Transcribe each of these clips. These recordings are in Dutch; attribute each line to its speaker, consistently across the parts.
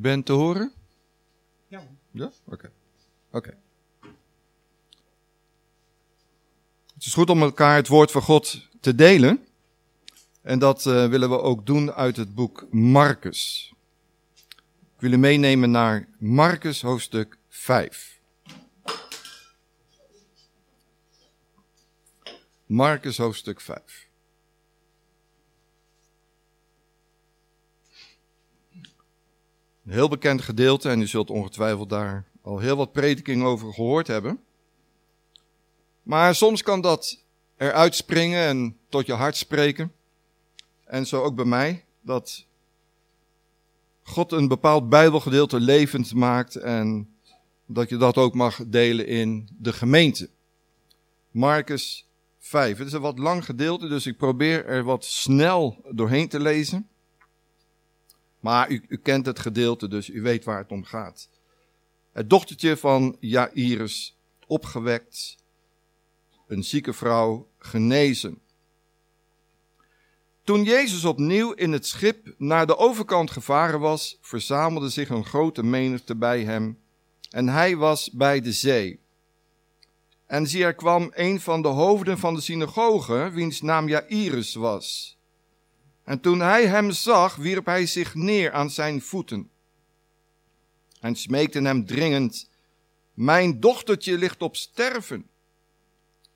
Speaker 1: ben te horen?
Speaker 2: Ja.
Speaker 1: Ja? Oké. Oké. Het is goed om elkaar het woord van God te delen. En dat uh, willen we ook doen uit het boek Marcus. Ik wil u meenemen naar Marcus hoofdstuk 5. Marcus hoofdstuk 5. Een heel bekend gedeelte en u zult ongetwijfeld daar al heel wat predikingen over gehoord hebben. Maar soms kan dat eruit springen en tot je hart spreken. En zo ook bij mij, dat God een bepaald Bijbelgedeelte levend maakt en dat je dat ook mag delen in de gemeente. Marcus 5. Het is een wat lang gedeelte, dus ik probeer er wat snel doorheen te lezen. Maar u, u kent het gedeelte, dus u weet waar het om gaat. Het dochtertje van Jairus opgewekt, een zieke vrouw genezen. Toen Jezus opnieuw in het schip naar de overkant gevaren was, verzamelde zich een grote menigte bij hem en hij was bij de zee. En zie, er kwam een van de hoofden van de synagoge, wiens naam Jairus was. En toen hij hem zag, wierp hij zich neer aan zijn voeten en smeekte hem dringend, mijn dochtertje ligt op sterven.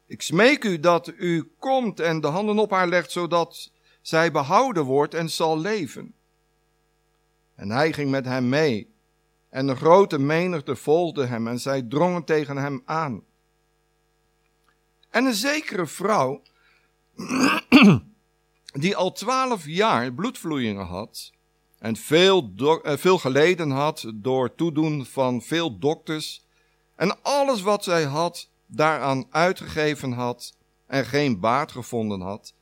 Speaker 1: Ik smeek u dat u komt en de handen op haar legt, zodat zij behouden wordt en zal leven. En hij ging met hem mee. En een grote menigte volgde hem en zij drongen tegen hem aan. En een zekere vrouw, die al twaalf jaar bloedvloeien had en veel, eh, veel geleden had door toedoen van veel dokters en alles wat zij had daaraan uitgegeven had en geen baat gevonden had,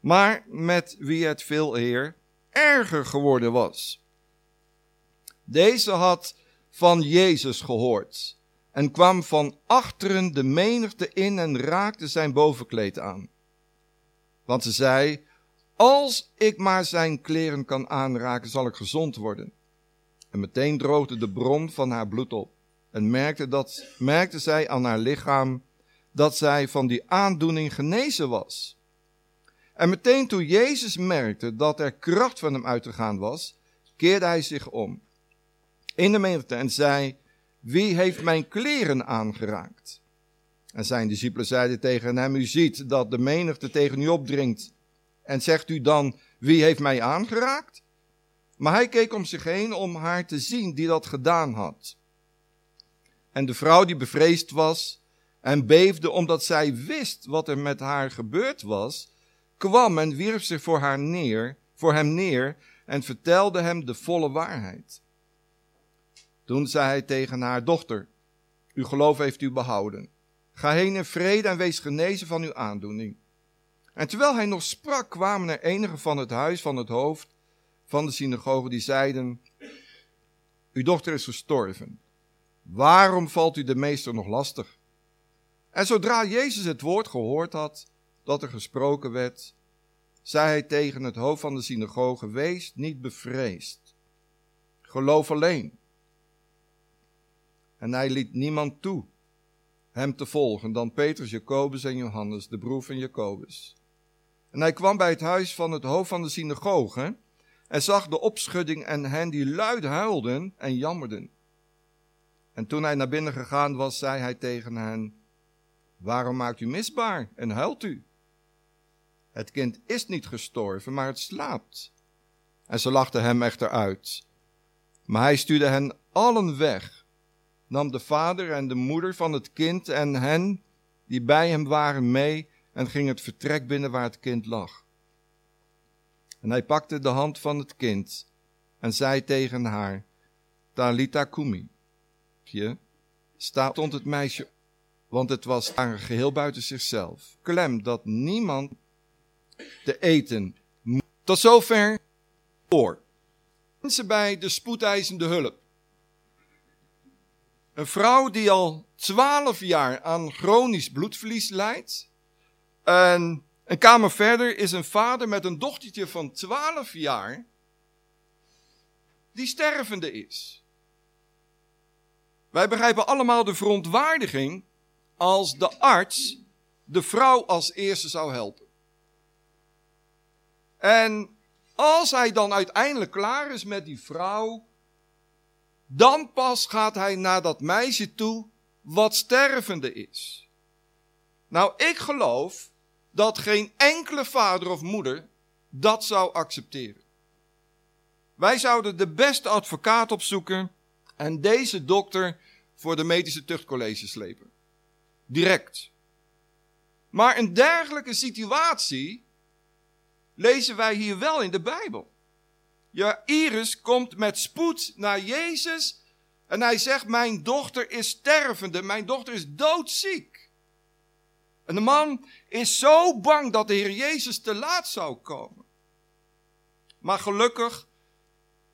Speaker 1: maar met wie het veel eer erger geworden was. Deze had van Jezus gehoord en kwam van achteren de menigte in en raakte zijn bovenkleed aan. Want ze zei, als ik maar zijn kleren kan aanraken, zal ik gezond worden. En meteen droogde de bron van haar bloed op. En merkte, dat, merkte zij aan haar lichaam dat zij van die aandoening genezen was. En meteen toen Jezus merkte dat er kracht van hem uitgegaan was, keerde hij zich om in de menigte en zei, wie heeft mijn kleren aangeraakt? En zijn discipelen zeiden tegen hem, u ziet dat de menigte tegen u opdringt. En zegt u dan, wie heeft mij aangeraakt? Maar hij keek om zich heen om haar te zien die dat gedaan had. En de vrouw die bevreesd was en beefde omdat zij wist wat er met haar gebeurd was, kwam en wierp zich voor haar neer, voor hem neer en vertelde hem de volle waarheid. Toen zei hij tegen haar dochter, uw geloof heeft u behouden. Ga heen in vrede en wees genezen van uw aandoening. En terwijl hij nog sprak, kwamen er enigen van het huis van het hoofd van de synagoge die zeiden, uw dochter is gestorven. Waarom valt u de meester nog lastig? En zodra Jezus het woord gehoord had dat er gesproken werd, zei hij tegen het hoofd van de synagoge, wees niet bevreesd. Geloof alleen. En hij liet niemand toe hem te volgen dan Petrus, Jacobus en Johannes, de broer van Jacobus. En hij kwam bij het huis van het hoofd van de synagoge en zag de opschudding en hen die luid huilden en jammerden. En toen hij naar binnen gegaan was, zei hij tegen hen, waarom maakt u misbaar en huilt u? Het kind is niet gestorven, maar het slaapt. En ze lachten hem echter uit. Maar hij stuurde hen allen weg, nam de vader en de moeder van het kind en hen die bij hem waren mee en ging het vertrek binnen waar het kind lag. En hij pakte de hand van het kind en zei tegen haar, Talita kumi. Je, stond het meisje, want het was geheel buiten zichzelf. Klem dat niemand te eten. Tot zover voor. Mensen bij de spoedeisende hulp. Een vrouw die al twaalf jaar aan chronisch bloedverlies lijdt. En een kamer verder is een vader met een dochtertje van twaalf jaar. die stervende is. Wij begrijpen allemaal de verontwaardiging als de arts de vrouw als eerste zou helpen. En als hij dan uiteindelijk klaar is met die vrouw, dan pas gaat hij naar dat meisje toe wat stervende is. Nou, ik geloof dat geen enkele vader of moeder dat zou accepteren. Wij zouden de beste advocaat opzoeken en deze dokter voor de medische tuchtcollege slepen. Direct. Maar een dergelijke situatie lezen wij hier wel in de Bijbel. Ja, Iris komt met spoed naar Jezus en hij zegt: Mijn dochter is stervende, mijn dochter is doodziek. En de man is zo bang dat de Heer Jezus te laat zou komen. Maar gelukkig,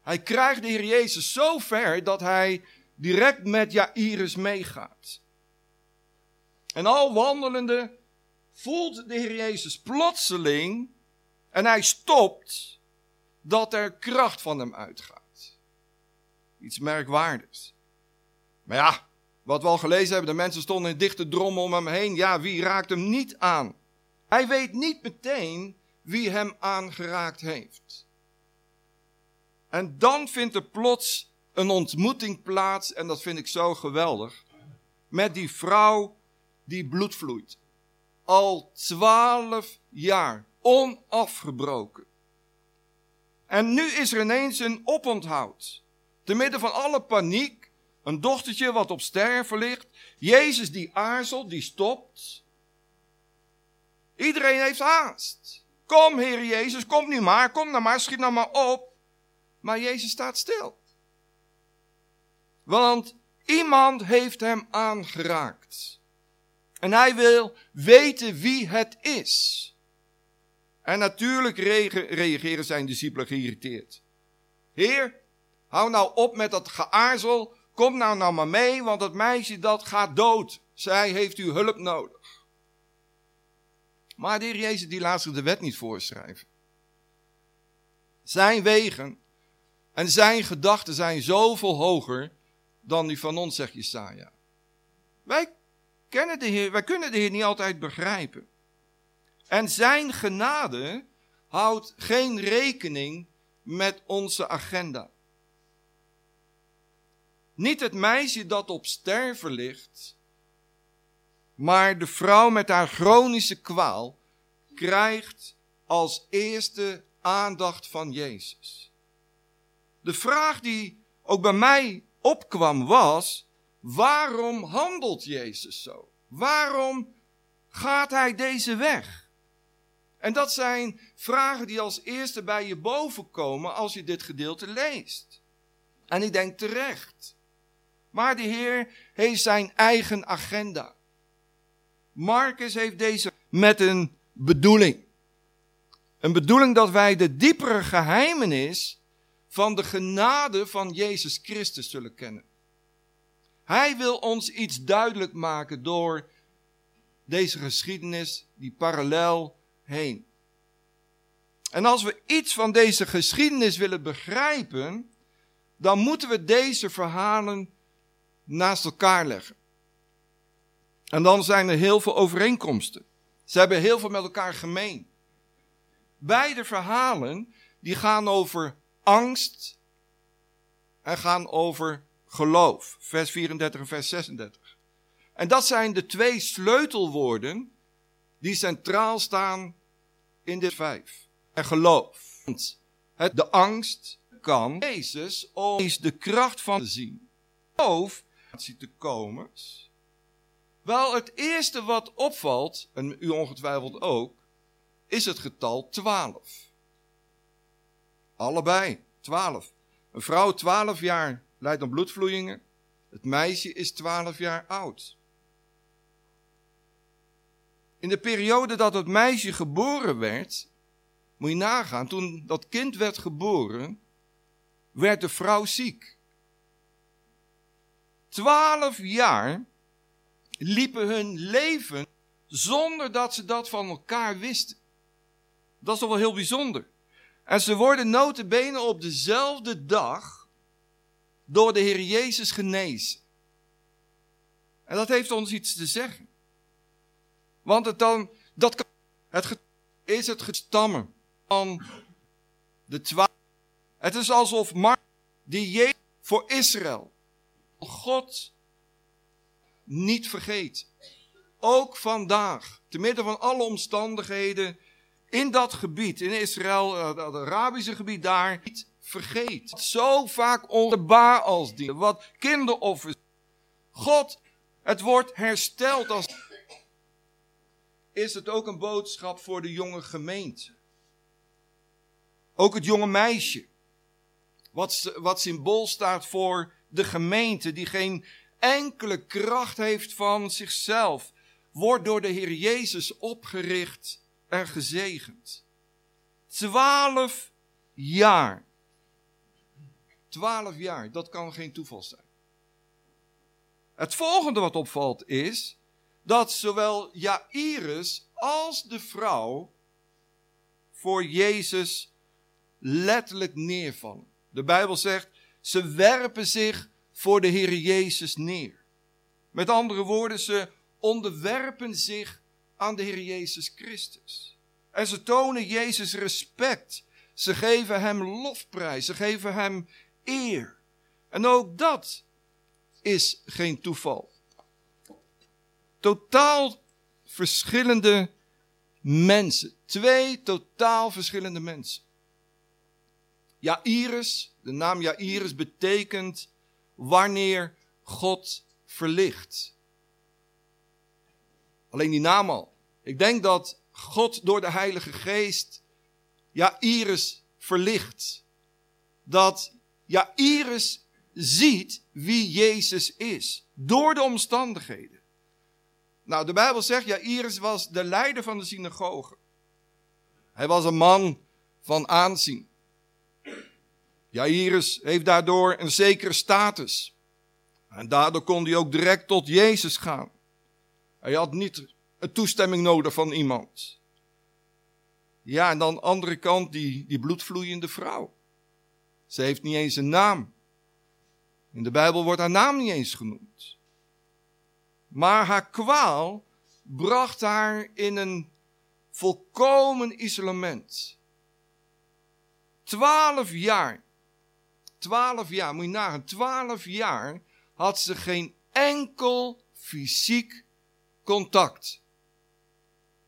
Speaker 1: hij krijgt de Heer Jezus zo ver dat hij direct met Jairus meegaat. En al wandelende voelt de Heer Jezus plotseling en hij stopt dat er kracht van hem uitgaat. Iets merkwaardigs. Maar ja, wat we al gelezen hebben, de mensen stonden in dichte drommel om hem heen. Ja, wie raakt hem niet aan? Hij weet niet meteen wie hem aangeraakt heeft. En dan vindt er plots een ontmoeting plaats, en dat vind ik zo geweldig, met die vrouw die bloed vloeit. Al twaalf jaar, onafgebroken. En nu is er ineens een oponthoud. Te midden van alle paniek, een dochtertje wat op sterven ligt, Jezus die aarzelt, die stopt. Iedereen heeft haast. Kom, Heer Jezus, kom nu maar, kom nou maar, schiet nou maar op. Maar Jezus staat stil. Want iemand heeft hem aangeraakt. En hij wil weten wie het is. En natuurlijk reageren zijn discipelen geïrriteerd. Heer, hou nou op met dat geaarzel. Kom nou nou maar mee, want het meisje dat gaat dood. Zij heeft uw hulp nodig. Maar de Heer Jezus die laat zich de wet niet voorschrijven. Zijn wegen en zijn gedachten zijn zoveel hoger dan die van ons, zegt Jesaja. Wij, kennen de Heer, wij kunnen de Heer niet altijd begrijpen. En zijn genade houdt geen rekening met onze agenda. Niet het meisje dat op sterven ligt, maar de vrouw met haar chronische kwaal krijgt als eerste aandacht van Jezus. De vraag die ook bij mij opkwam was, waarom handelt Jezus zo? Waarom gaat hij deze weg? En dat zijn vragen die als eerste bij je boven komen als je dit gedeelte leest. En ik denk terecht. Maar de Heer heeft zijn eigen agenda. Marcus heeft deze met een bedoeling. Een bedoeling dat wij de diepere geheimenis van de genade van Jezus Christus zullen kennen. Hij wil ons iets duidelijk maken door deze geschiedenis die parallel heen. En als we iets van deze geschiedenis willen begrijpen, dan moeten we deze verhalen naast elkaar leggen. En dan zijn er heel veel overeenkomsten. Ze hebben heel veel met elkaar gemeen. Beide verhalen die gaan over angst en gaan over geloof. Vers 34 en vers 36. En dat zijn de twee sleutelwoorden die centraal staan in dit vijf. En geloof. Het, de angst kan Jezus om de kracht van te zien. Geloof te komen. Wel, het eerste wat opvalt, en u ongetwijfeld ook, is het getal 12. Allebei, 12. Een vrouw 12 jaar lijdt aan bloedvloeien. Het meisje is 12 jaar oud. In de periode dat het meisje geboren werd, moet je nagaan, toen dat kind werd geboren, werd de vrouw ziek. Twaalf jaar liepen hun leven zonder dat ze dat van elkaar wisten. Dat is toch wel heel bijzonder. En ze worden notenbenen op dezelfde dag door de Heer Jezus genezen. En dat heeft ons iets te zeggen. Want het dan, dat kan, het is het gestammen van de twaalf. Het is alsof Mar die Jezus voor Israël, God niet vergeet. Ook vandaag, te midden van alle omstandigheden in dat gebied, in Israël, het eh, Arabische gebied daar, niet vergeet. Zo vaak onder als die, wat kinderoffers. God, het wordt hersteld als. Is het ook een boodschap voor de jonge gemeente? Ook het jonge meisje. Wat, wat symbool staat voor de gemeente, die geen enkele kracht heeft van zichzelf, wordt door de Heer Jezus opgericht en gezegend. Twaalf jaar. Twaalf jaar, dat kan geen toeval zijn. Het volgende wat opvalt is dat zowel Jairus als de vrouw voor Jezus letterlijk neervallen. De Bijbel zegt, ze werpen zich voor de Heer Jezus neer. Met andere woorden, ze onderwerpen zich aan de Heer Jezus Christus. En ze tonen Jezus respect. Ze geven hem lofprijs. Ze geven hem eer. En ook dat is geen toeval. Totaal verschillende mensen. Twee totaal verschillende mensen. Jairus, de naam Jairus betekent wanneer God verlicht. Alleen die naam al. Ik denk dat God door de Heilige Geest Jairus verlicht. Dat Jairus ziet wie Jezus is. Door de omstandigheden. Nou, de Bijbel zegt, Jairus was de leider van de synagoge. Hij was een man van aanzien. Jairus heeft daardoor een zekere status. En daardoor kon hij ook direct tot Jezus gaan. Hij had niet een toestemming nodig van iemand. Ja, en dan de andere kant die, die bloedvloeiende vrouw. Ze heeft niet eens een naam. In de Bijbel wordt haar naam niet eens genoemd. Maar haar kwaal bracht haar in een volkomen isolement. Twaalf jaar. Twaalf jaar, moet je nagaan. Twaalf jaar had ze geen enkel fysiek contact.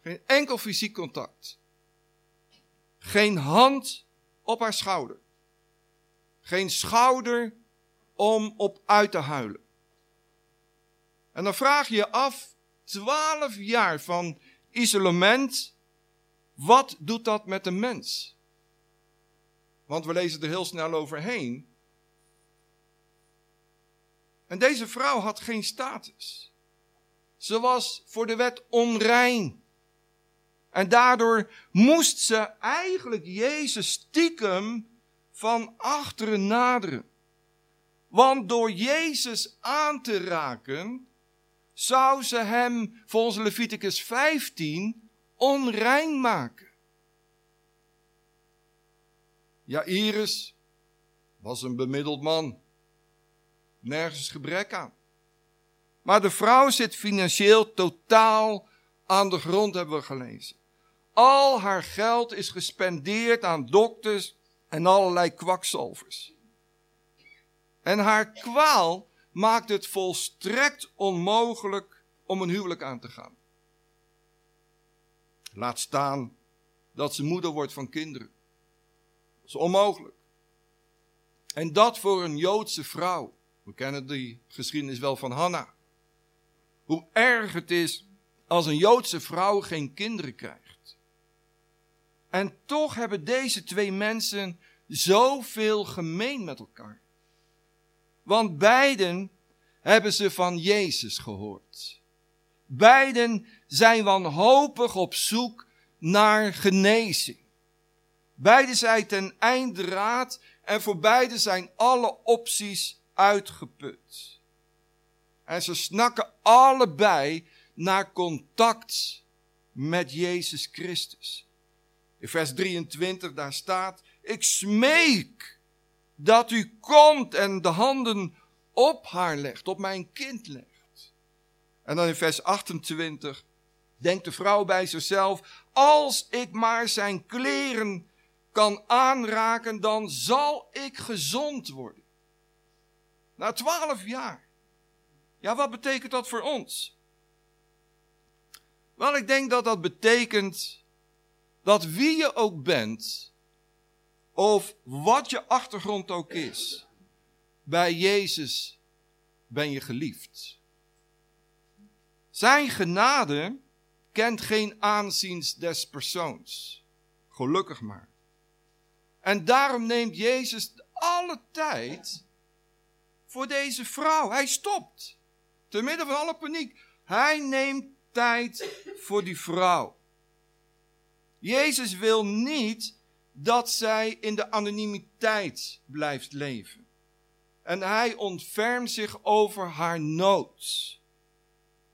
Speaker 1: Geen enkel fysiek contact. Geen hand op haar schouder. Geen schouder om op uit te huilen. En dan vraag je je af, twaalf jaar van isolement, wat doet dat met een mens? Want we lezen er heel snel overheen. En deze vrouw had geen status. Ze was voor de wet onrein. En daardoor moest ze eigenlijk Jezus stiekem van achteren naderen. Want door Jezus aan te raken, zou ze hem volgens Leviticus 15 onrein maken. Ja, Iris was een bemiddeld man. Nergens gebrek aan. Maar de vrouw zit financieel totaal aan de grond, hebben we gelezen. Al haar geld is gespendeerd aan dokters en allerlei kwakzalvers. En haar kwaal maakt het volstrekt onmogelijk om een huwelijk aan te gaan. Laat staan dat ze moeder wordt van kinderen. Dat is onmogelijk. En dat voor een Joodse vrouw. We kennen die geschiedenis wel van Hanna. Hoe erg het is als een Joodse vrouw geen kinderen krijgt. En toch hebben deze twee mensen zoveel gemeen met elkaar. Want beiden hebben ze van Jezus gehoord. Beiden zijn wanhopig op zoek naar genezing. Beiden zijn ten eindraad en voor beide zijn alle opties uitgeput. En ze snakken allebei naar contact met Jezus Christus. In vers 23 daar staat, ik smeek dat u komt en de handen op haar legt, op mijn kind legt. En dan in vers 28 denkt de vrouw bij zichzelf, als ik maar zijn kleren kan aanraken, dan zal ik gezond worden. Na twaalf jaar. Ja, wat betekent dat voor ons? Wel, ik denk dat dat betekent dat wie je ook bent, of wat je achtergrond ook is, bij Jezus ben je geliefd. Zijn genade kent geen aanziens des persoons. Gelukkig maar. En daarom neemt Jezus alle tijd voor deze vrouw. Hij stopt. Te midden van alle paniek. Hij neemt tijd voor die vrouw. Jezus wil niet dat zij in de anonimiteit blijft leven. En hij ontfermt zich over haar nood.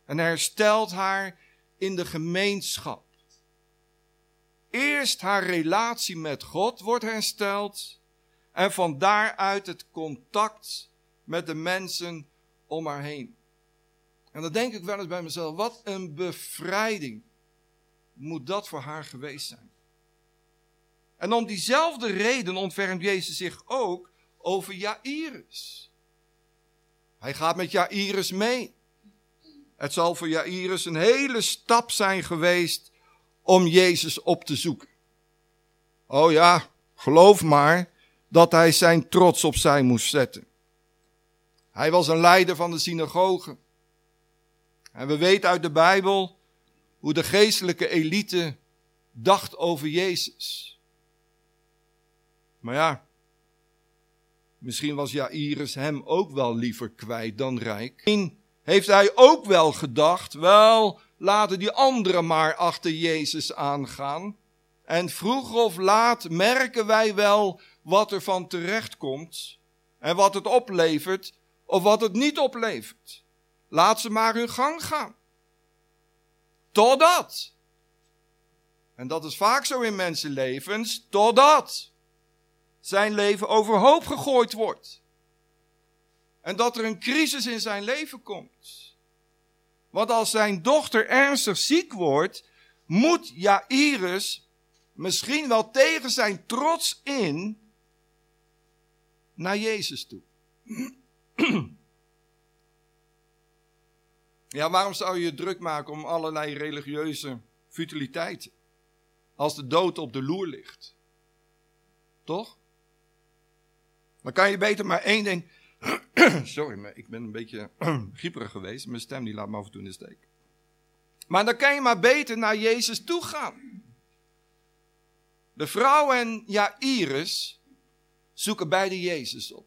Speaker 1: En herstelt haar in de gemeenschap. Eerst haar relatie met God wordt hersteld. En van daaruit het contact met de mensen om haar heen. En dan denk ik wel eens bij mezelf, wat een bevrijding moet dat voor haar geweest zijn. En om diezelfde reden ontfermt Jezus zich ook over Jairus. Hij gaat met Jairus mee. Het zal voor Jairus een hele stap zijn geweest om Jezus op te zoeken. Oh ja, geloof maar dat hij zijn trots opzij moest zetten. Hij was een leider van de synagoge. En we weten uit de Bijbel hoe de geestelijke elite dacht over Jezus. Maar ja, misschien was Jairus hem ook wel liever kwijt dan rijk. Misschien heeft hij ook wel gedacht, wel, laten die anderen maar achter Jezus aangaan. En vroeg of laat merken wij wel wat er van terecht komt en wat het oplevert of wat het niet oplevert. Laat ze maar hun gang gaan. Totdat. En dat is vaak zo in mensenlevens, totdat zijn leven overhoop gegooid wordt. En dat er een crisis in zijn leven komt. Want als zijn dochter ernstig ziek wordt, moet Jairus misschien wel tegen zijn trots in naar Jezus toe. Ja, waarom zou je je druk maken om allerlei religieuze futiliteiten? Als de dood op de loer ligt. Toch? Dan kan je beter maar één ding. Sorry, maar ik ben een beetje grieperig geweest. Mijn stem die laat me af en toe in de steek. Maar dan kan je maar beter naar Jezus toe gaan. De vrouw en Jairus zoeken beide Jezus op.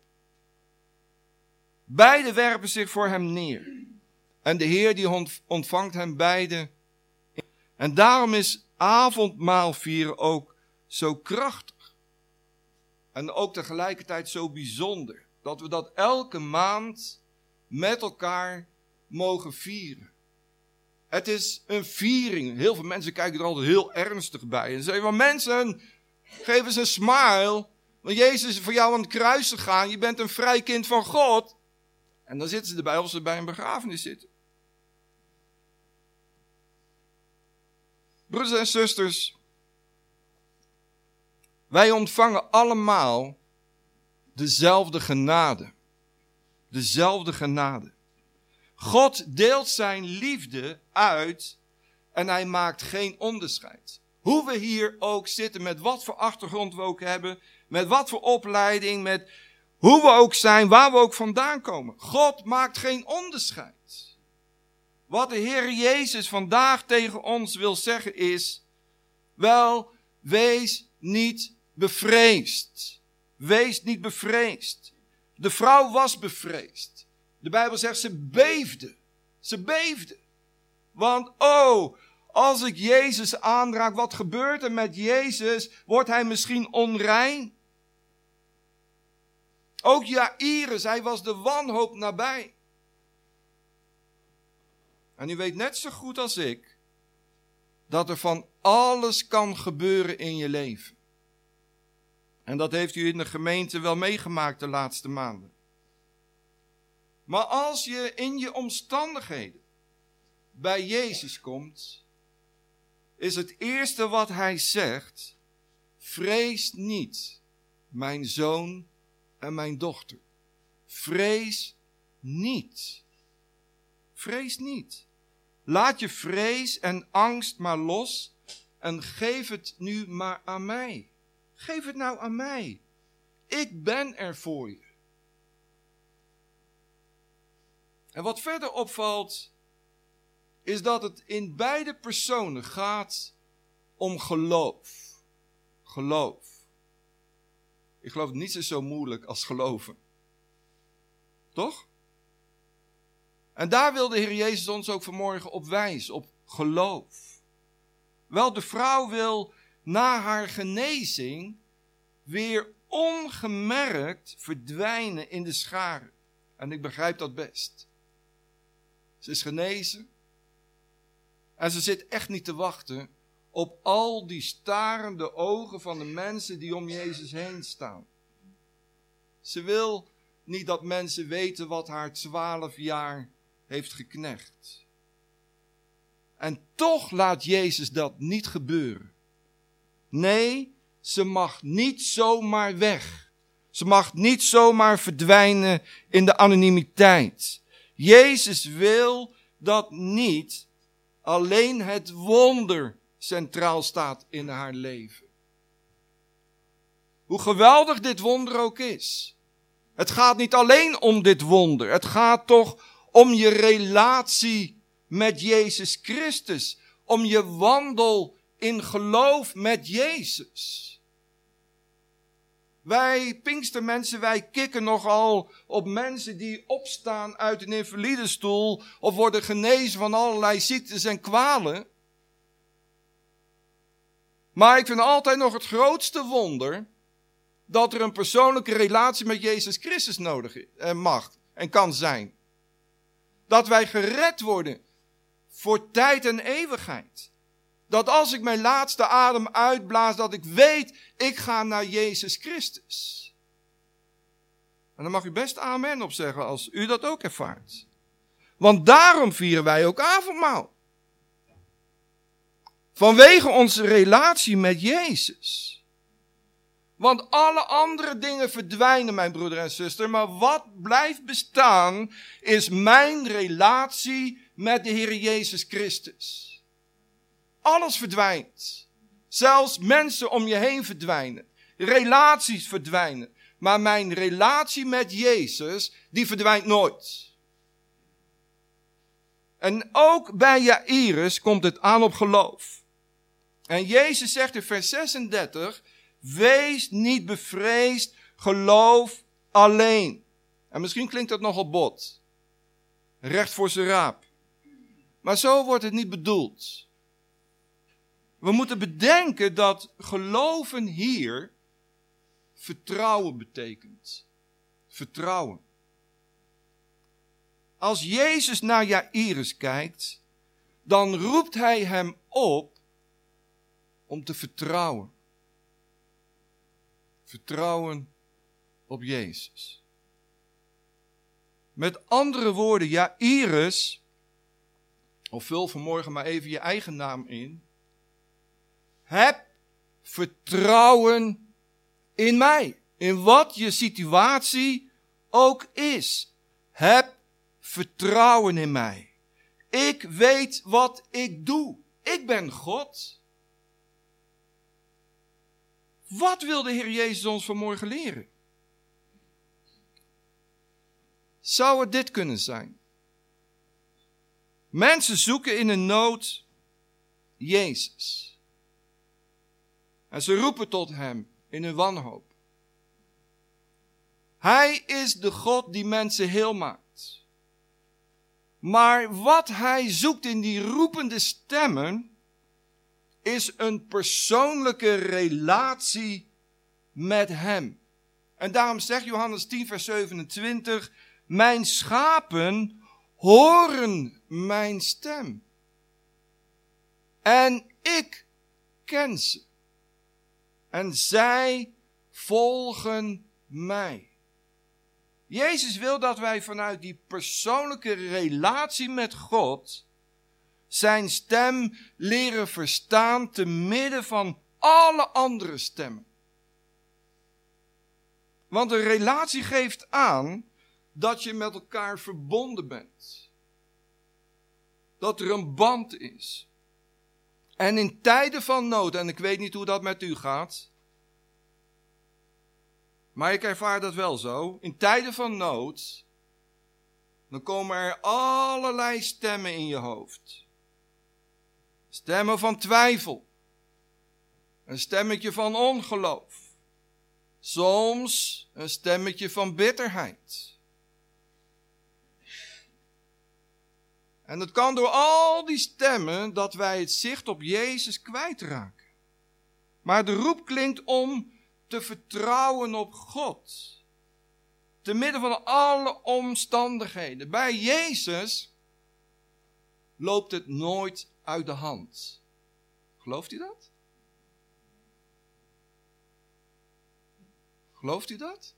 Speaker 1: Beide werpen zich voor hem neer. En de Heer die ontvangt hen beiden. En daarom is avondmaal vieren ook zo krachtig. En ook tegelijkertijd zo bijzonder. Dat we dat elke maand met elkaar mogen vieren. Het is een viering. Heel veel mensen kijken er altijd heel ernstig bij. En zeggen van mensen, geef eens een smile. Want Jezus is voor jou aan het kruis gegaan. Je bent een vrij kind van God. En dan zitten ze erbij als ze bij een begrafenis zitten. Broeders en zusters, wij ontvangen allemaal dezelfde genade. Dezelfde genade. God deelt zijn liefde uit en hij maakt geen onderscheid. Hoe we hier ook zitten, met wat voor achtergrond we ook hebben, met wat voor opleiding, met hoe we ook zijn, waar we ook vandaan komen. God maakt geen onderscheid. Wat de Heer Jezus vandaag tegen ons wil zeggen is, wel, wees niet bevreesd. Wees niet bevreesd. De vrouw was bevreesd. De Bijbel zegt ze beefde. Ze beefde. Want oh, als ik Jezus aanraak, wat gebeurt er met Jezus? Wordt hij misschien onrein? Ook Jairus, hij was de wanhoop nabij. En u weet net zo goed als ik dat er van alles kan gebeuren in je leven. En dat heeft u in de gemeente wel meegemaakt de laatste maanden. Maar als je in je omstandigheden bij Jezus komt, is het eerste wat hij zegt: vrees niet, mijn zoon en mijn dochter. Vrees niet. Vrees niet. Laat je vrees en angst maar los en geef het nu maar aan mij. Geef het nou aan mij. Ik ben er voor je. En wat verder opvalt, is dat het in beide personen gaat om geloof. Geloof. Ik geloof niet zo moeilijk als geloven. Toch? En daar wil de Heer Jezus ons ook vanmorgen op wijzen, op geloof. Wel, de vrouw wil na haar genezing weer ongemerkt verdwijnen in de scharen. En ik begrijp dat best. Ze is genezen. En ze zit echt niet te wachten op al die starende ogen van de mensen die om Jezus heen staan. Ze wil niet dat mensen weten wat haar twaalf jaar heeft geknecht. En toch laat Jezus dat niet gebeuren. Nee, ze mag niet zomaar weg. Ze mag niet zomaar verdwijnen in de anonimiteit. Jezus wil dat niet alleen het wonder centraal staat in haar leven. Hoe geweldig dit wonder ook is. Het gaat niet alleen om dit wonder. Het gaat toch om je relatie met Jezus Christus. Om je wandel in geloof met Jezus. Wij Pinkstermensen, wij kikken nogal op mensen die opstaan uit een invalidestoel of worden genezen van allerlei ziektes en kwalen. Maar ik vind altijd nog het grootste wonder dat er een persoonlijke relatie met Jezus Christus nodig en mag en kan zijn. Dat wij gered worden voor tijd en eeuwigheid. Dat als ik mijn laatste adem uitblaas, dat ik weet, ik ga naar Jezus Christus. En dan mag u best amen op zeggen als u dat ook ervaart. Want daarom vieren wij ook avondmaal. Vanwege onze relatie met Jezus. Want alle andere dingen verdwijnen, mijn broeder en zuster. Maar wat blijft bestaan is mijn relatie met de Heer Jezus Christus. Alles verdwijnt. Zelfs mensen om je heen verdwijnen. Relaties verdwijnen. Maar mijn relatie met Jezus, die verdwijnt nooit. En ook bij Jairus komt het aan op geloof. En Jezus zegt in vers 36, wees niet bevreesd, geloof alleen. En misschien klinkt dat nogal bot. Recht voor zijn raap. Maar zo wordt het niet bedoeld. We moeten bedenken dat geloven hier vertrouwen betekent. Vertrouwen. Als Jezus naar Jairus kijkt, dan roept hij hem op om te vertrouwen. Vertrouwen op Jezus. Met andere woorden, Jairus, of vul vanmorgen maar even je eigen naam in. Heb vertrouwen in mij. In wat je situatie ook is. Heb vertrouwen in mij. Ik weet wat ik doe. Ik ben God. Wat wil de Heer Jezus ons vanmorgen leren? Zou het dit kunnen zijn? Mensen zoeken in een nood Jezus. En ze roepen tot hem in hun wanhoop. Hij is de God die mensen heel maakt. Maar wat hij zoekt in die roepende stemmen is een persoonlijke relatie met hem. En daarom zegt Johannes 10, vers 27, mijn schapen horen mijn stem. En ik ken ze en zij volgen mij. Jezus wil dat wij vanuit die persoonlijke relatie met God zijn stem leren verstaan te midden van alle andere stemmen. Want een relatie geeft aan dat je met elkaar verbonden bent. Dat er een band is. En in tijden van nood, en ik weet niet hoe dat met u gaat, maar ik ervaar dat wel zo. In tijden van nood, dan komen er allerlei stemmen in je hoofd. Stemmen van twijfel. Een stemmetje van ongeloof. Soms een stemmetje van bitterheid. En het kan door al die stemmen dat wij het zicht op Jezus kwijtraken. Maar de roep klinkt om te vertrouwen op God. Te midden van alle omstandigheden. Bij Jezus loopt het nooit uit de hand. Gelooft u dat? Gelooft u dat?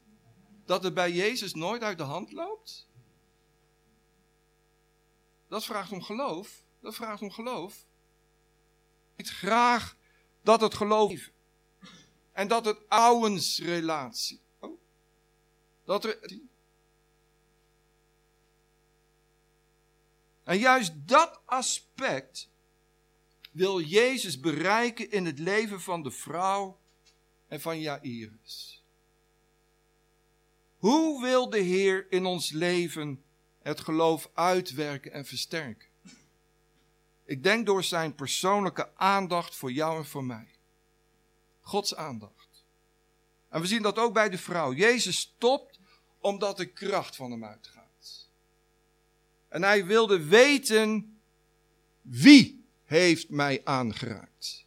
Speaker 1: Dat het bij Jezus nooit uit de hand loopt? Dat vraagt om geloof. Dat vraagt om geloof. Ik graag dat het geloof en dat het ouwensrelatie. Oh, dat er. En juist dat aspect wil Jezus bereiken in het leven van de vrouw en van Jairus. Hoe wil de Heer in ons leven het geloof uitwerken en versterken? Ik denk door zijn persoonlijke aandacht voor jou en voor mij. Gods aandacht. En we zien dat ook bij de vrouw. Jezus stopt omdat de kracht van hem uitgaat. En hij wilde weten wie heeft mij aangeraakt.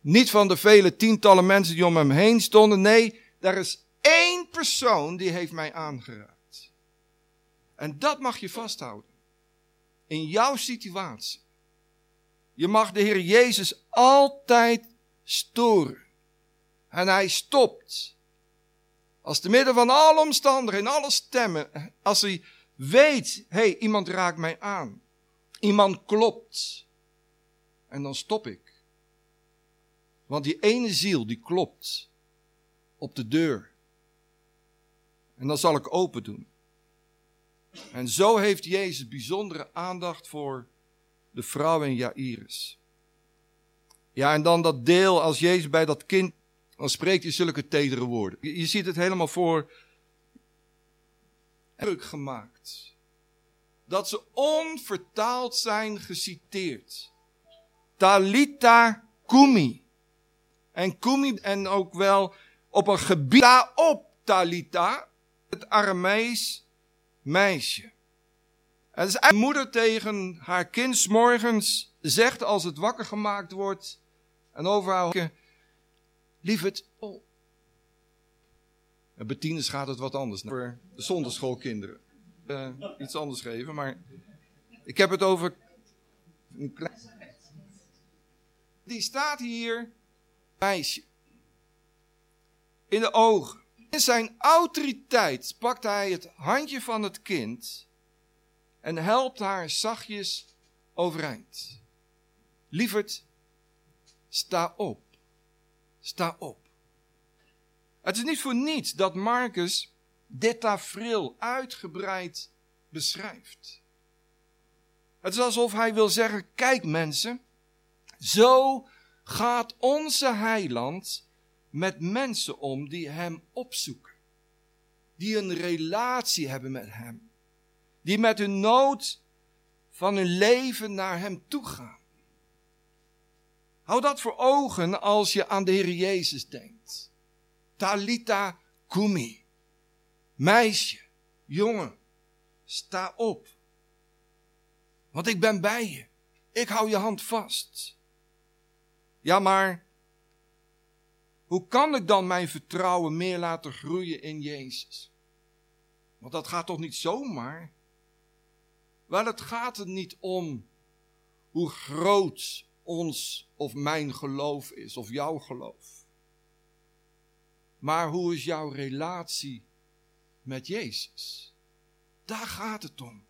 Speaker 1: Niet van de vele tientallen mensen die om hem heen stonden. Nee, daar is één persoon die heeft mij aangeraakt. En dat mag je vasthouden. In jouw situatie. Je mag de Heer Jezus altijd storen. En hij stopt. Als te midden van alle omstandigheden, alle stemmen, als hij weet, hé, hey, iemand raakt mij aan. Iemand klopt. En dan stop ik. Want die ene ziel die klopt op de deur. En dan zal ik open doen. En zo heeft Jezus bijzondere aandacht voor de vrouw en Jairus. Ja, en dan dat deel als Jezus bij dat kind, dan spreekt hij zulke tedere woorden. Je, ziet het helemaal voor druk gemaakt. Dat ze onvertaald zijn geciteerd. Talita kumi. En kumi en ook wel op een gebied. Op Talita, het Aramees meisje. Het is moeder tegen haar kind morgens zegt als het wakker gemaakt wordt en overhouden. Lieverd, oh. En gaat het wat anders voor de zonderschoolkinderen. Uh, iets anders geven, maar ik heb het over een klein... Die staat hier, meisje, in de ogen. In zijn autoriteit pakt hij het handje van het kind en helpt haar zachtjes overeind. Lieverd, sta op. Sta op. Het is niet voor niets dat Marcus dit tafereel uitgebreid beschrijft. Het is alsof hij wil zeggen: kijk mensen, zo gaat onze heiland met mensen om die hem opzoeken. Die een relatie hebben met hem. Die met hun nood van hun leven naar hem toe gaan. Hou dat voor ogen als je aan de Heer Jezus denkt. Talita kumi. Meisje, jongen, sta op. Want ik ben bij je. Ik hou je hand vast. Ja, maar hoe kan ik dan mijn vertrouwen meer laten groeien in Jezus? Want dat gaat toch niet zomaar? Wel, het gaat er niet om hoe groot ons of mijn geloof is, of jouw geloof. Maar hoe is jouw relatie met Jezus? Daar gaat het om.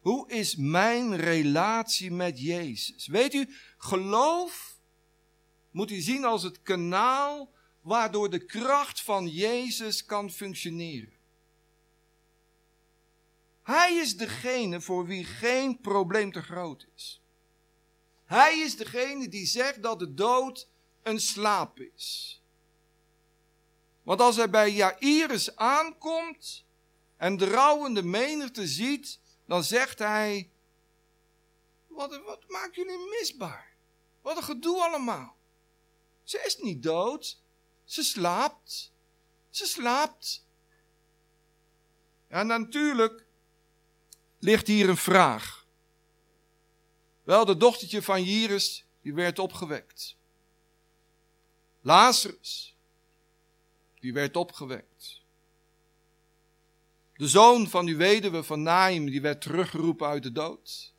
Speaker 1: Hoe is mijn relatie met Jezus? Weet u, geloof moet u zien als het kanaal waardoor de kracht van Jezus kan functioneren. Hij is degene voor wie geen probleem te groot is. Hij is degene die zegt dat de dood een slaap is. Want als hij bij Jairus aankomt en de rouwende menigte ziet, dan zegt hij: Wat, wat maken jullie misbaar? Wat een gedoe allemaal. Ze is niet dood, ze slaapt. Ze slaapt. En natuurlijk ligt hier een vraag. Wel, de dochtertje van Jairus, die werd opgewekt. Lazarus, die werd opgewekt. De zoon van die weduwe van Naim, die werd teruggeroepen uit de dood.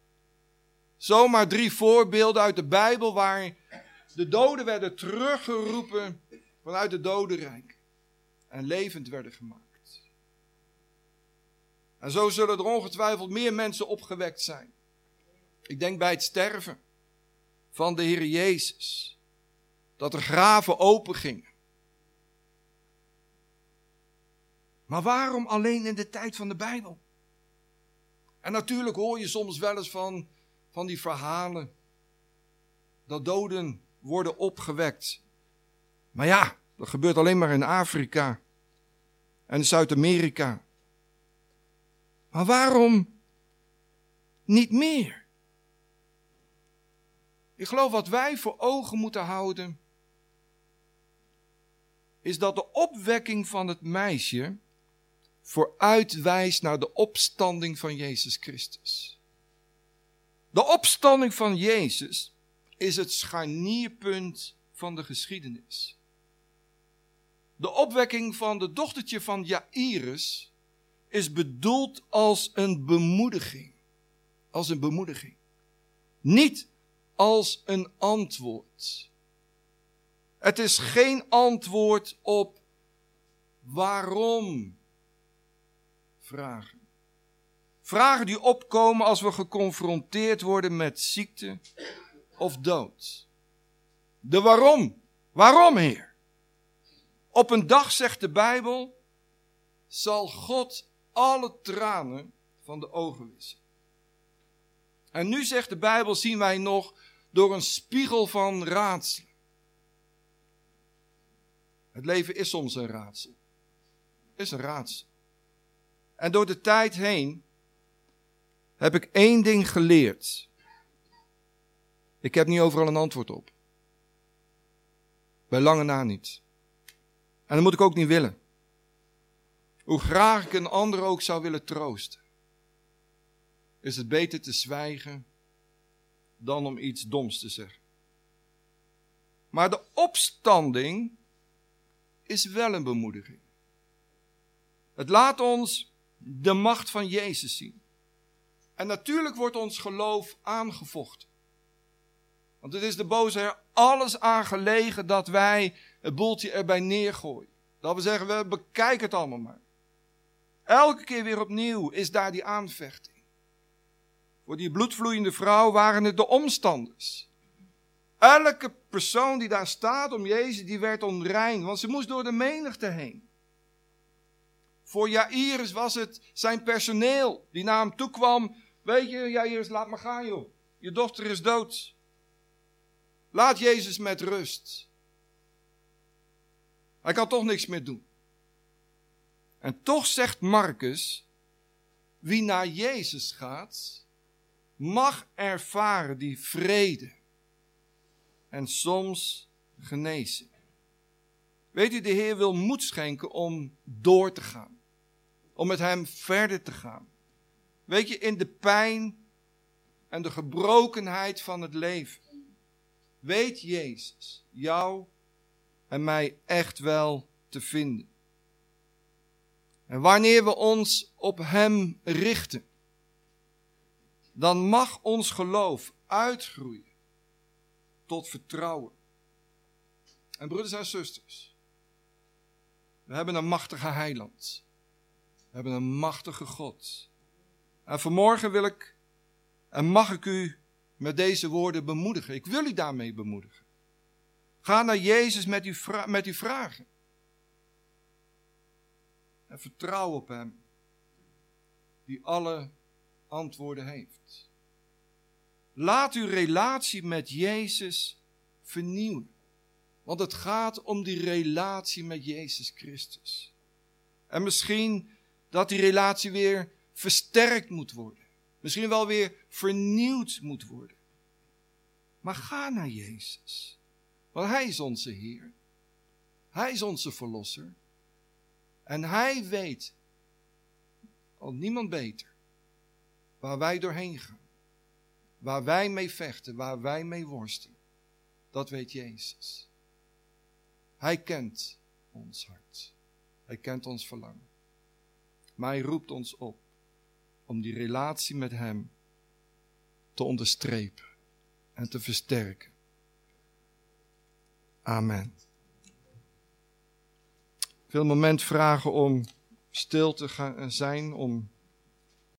Speaker 1: Zomaar drie voorbeelden uit de Bijbel waar de doden werden teruggeroepen vanuit het dodenrijk en levend werden gemaakt. En zo zullen er ongetwijfeld meer mensen opgewekt zijn. Ik denk bij het sterven van de Heer Jezus, dat er graven open gingen. Maar waarom alleen in de tijd van de Bijbel? En natuurlijk hoor je soms wel eens van, van die verhalen dat doden worden opgewekt. Maar ja, dat gebeurt alleen maar in Afrika en Zuid-Amerika. Maar waarom niet meer? Ik geloof wat wij voor ogen moeten houden, is dat de opwekking van het meisje vooruitwijst naar de opstanding van Jezus Christus. De opstanding van Jezus is het scharnierpunt van de geschiedenis. De opwekking van de dochtertje van Jairus is bedoeld als een bemoediging. Als een bemoediging. Niet als een antwoord. Het is geen antwoord op waarom vragen. Vragen die opkomen als we geconfronteerd worden met ziekte of dood. De waarom. Waarom, Heer? Op een dag, zegt de Bijbel, zal God alle tranen van de ogen wissen. En nu, zegt de Bijbel, zien wij nog door een spiegel van raadselen. Het leven is soms een raadsel. Is een raadsel. En door de tijd heen heb ik één ding geleerd. Ik heb niet overal een antwoord op. Bij lange na niet. En dat moet ik ook niet willen. Hoe graag ik een ander ook zou willen troosten, is het beter te zwijgen dan om iets doms te zeggen. Maar de opstanding is wel een bemoediging. Het laat ons de macht van Jezus zien. En natuurlijk wordt ons geloof aangevochten. Want het is de boze er alles aan gelegen dat wij het boeltje erbij neergooien. Dat we zeggen, we bekijken het allemaal maar. Elke keer weer opnieuw is daar die aanvechting. Voor die bloedvloeiende vrouw waren het de omstanders. Elke persoon die daar staat om Jezus, die werd onrein, want ze moest door de menigte heen. Voor Jairus was het zijn personeel die naar hem toe kwam. Weet je, Jairus, laat maar gaan joh. Je dochter is dood. Laat Jezus met rust. Hij kan toch niks meer doen. En toch zegt Marcus, wie naar Jezus gaat, mag ervaren die vrede en soms genezing. Weet u, de Heer wil moed schenken om door te gaan, om met Hem verder te gaan. Weet je, in de pijn en de gebrokenheid van het leven, weet Jezus jou en mij echt wel te vinden. En wanneer we ons op Hem richten, dan mag ons geloof uitgroeien tot vertrouwen. En broeders en zusters, We hebben een machtige heiland. We hebben een machtige God. En vanmorgen wil ik en mag ik u met deze woorden bemoedigen. Ik wil u daarmee bemoedigen. Ga naar Jezus met uw, met uw vragen. En vertrouw op Hem, die alle antwoorden heeft. Laat uw relatie met Jezus vernieuwen. Want het gaat om die relatie met Jezus Christus. En misschien dat die relatie weer versterkt moet worden. Misschien wel weer vernieuwd moet worden. Maar ga naar Jezus. Want Hij is onze Heer. Hij is onze Verlosser. En Hij weet, al niemand beter, waar wij doorheen gaan. Waar wij mee vechten, waar wij mee worstelen. Dat weet Jezus. Hij kent ons hart. Hij kent ons verlangen. Maar hij roept ons op om die relatie met Hem te onderstrepen en te versterken. Amen. Ik wil een moment vragen om stil te gaan zijn, om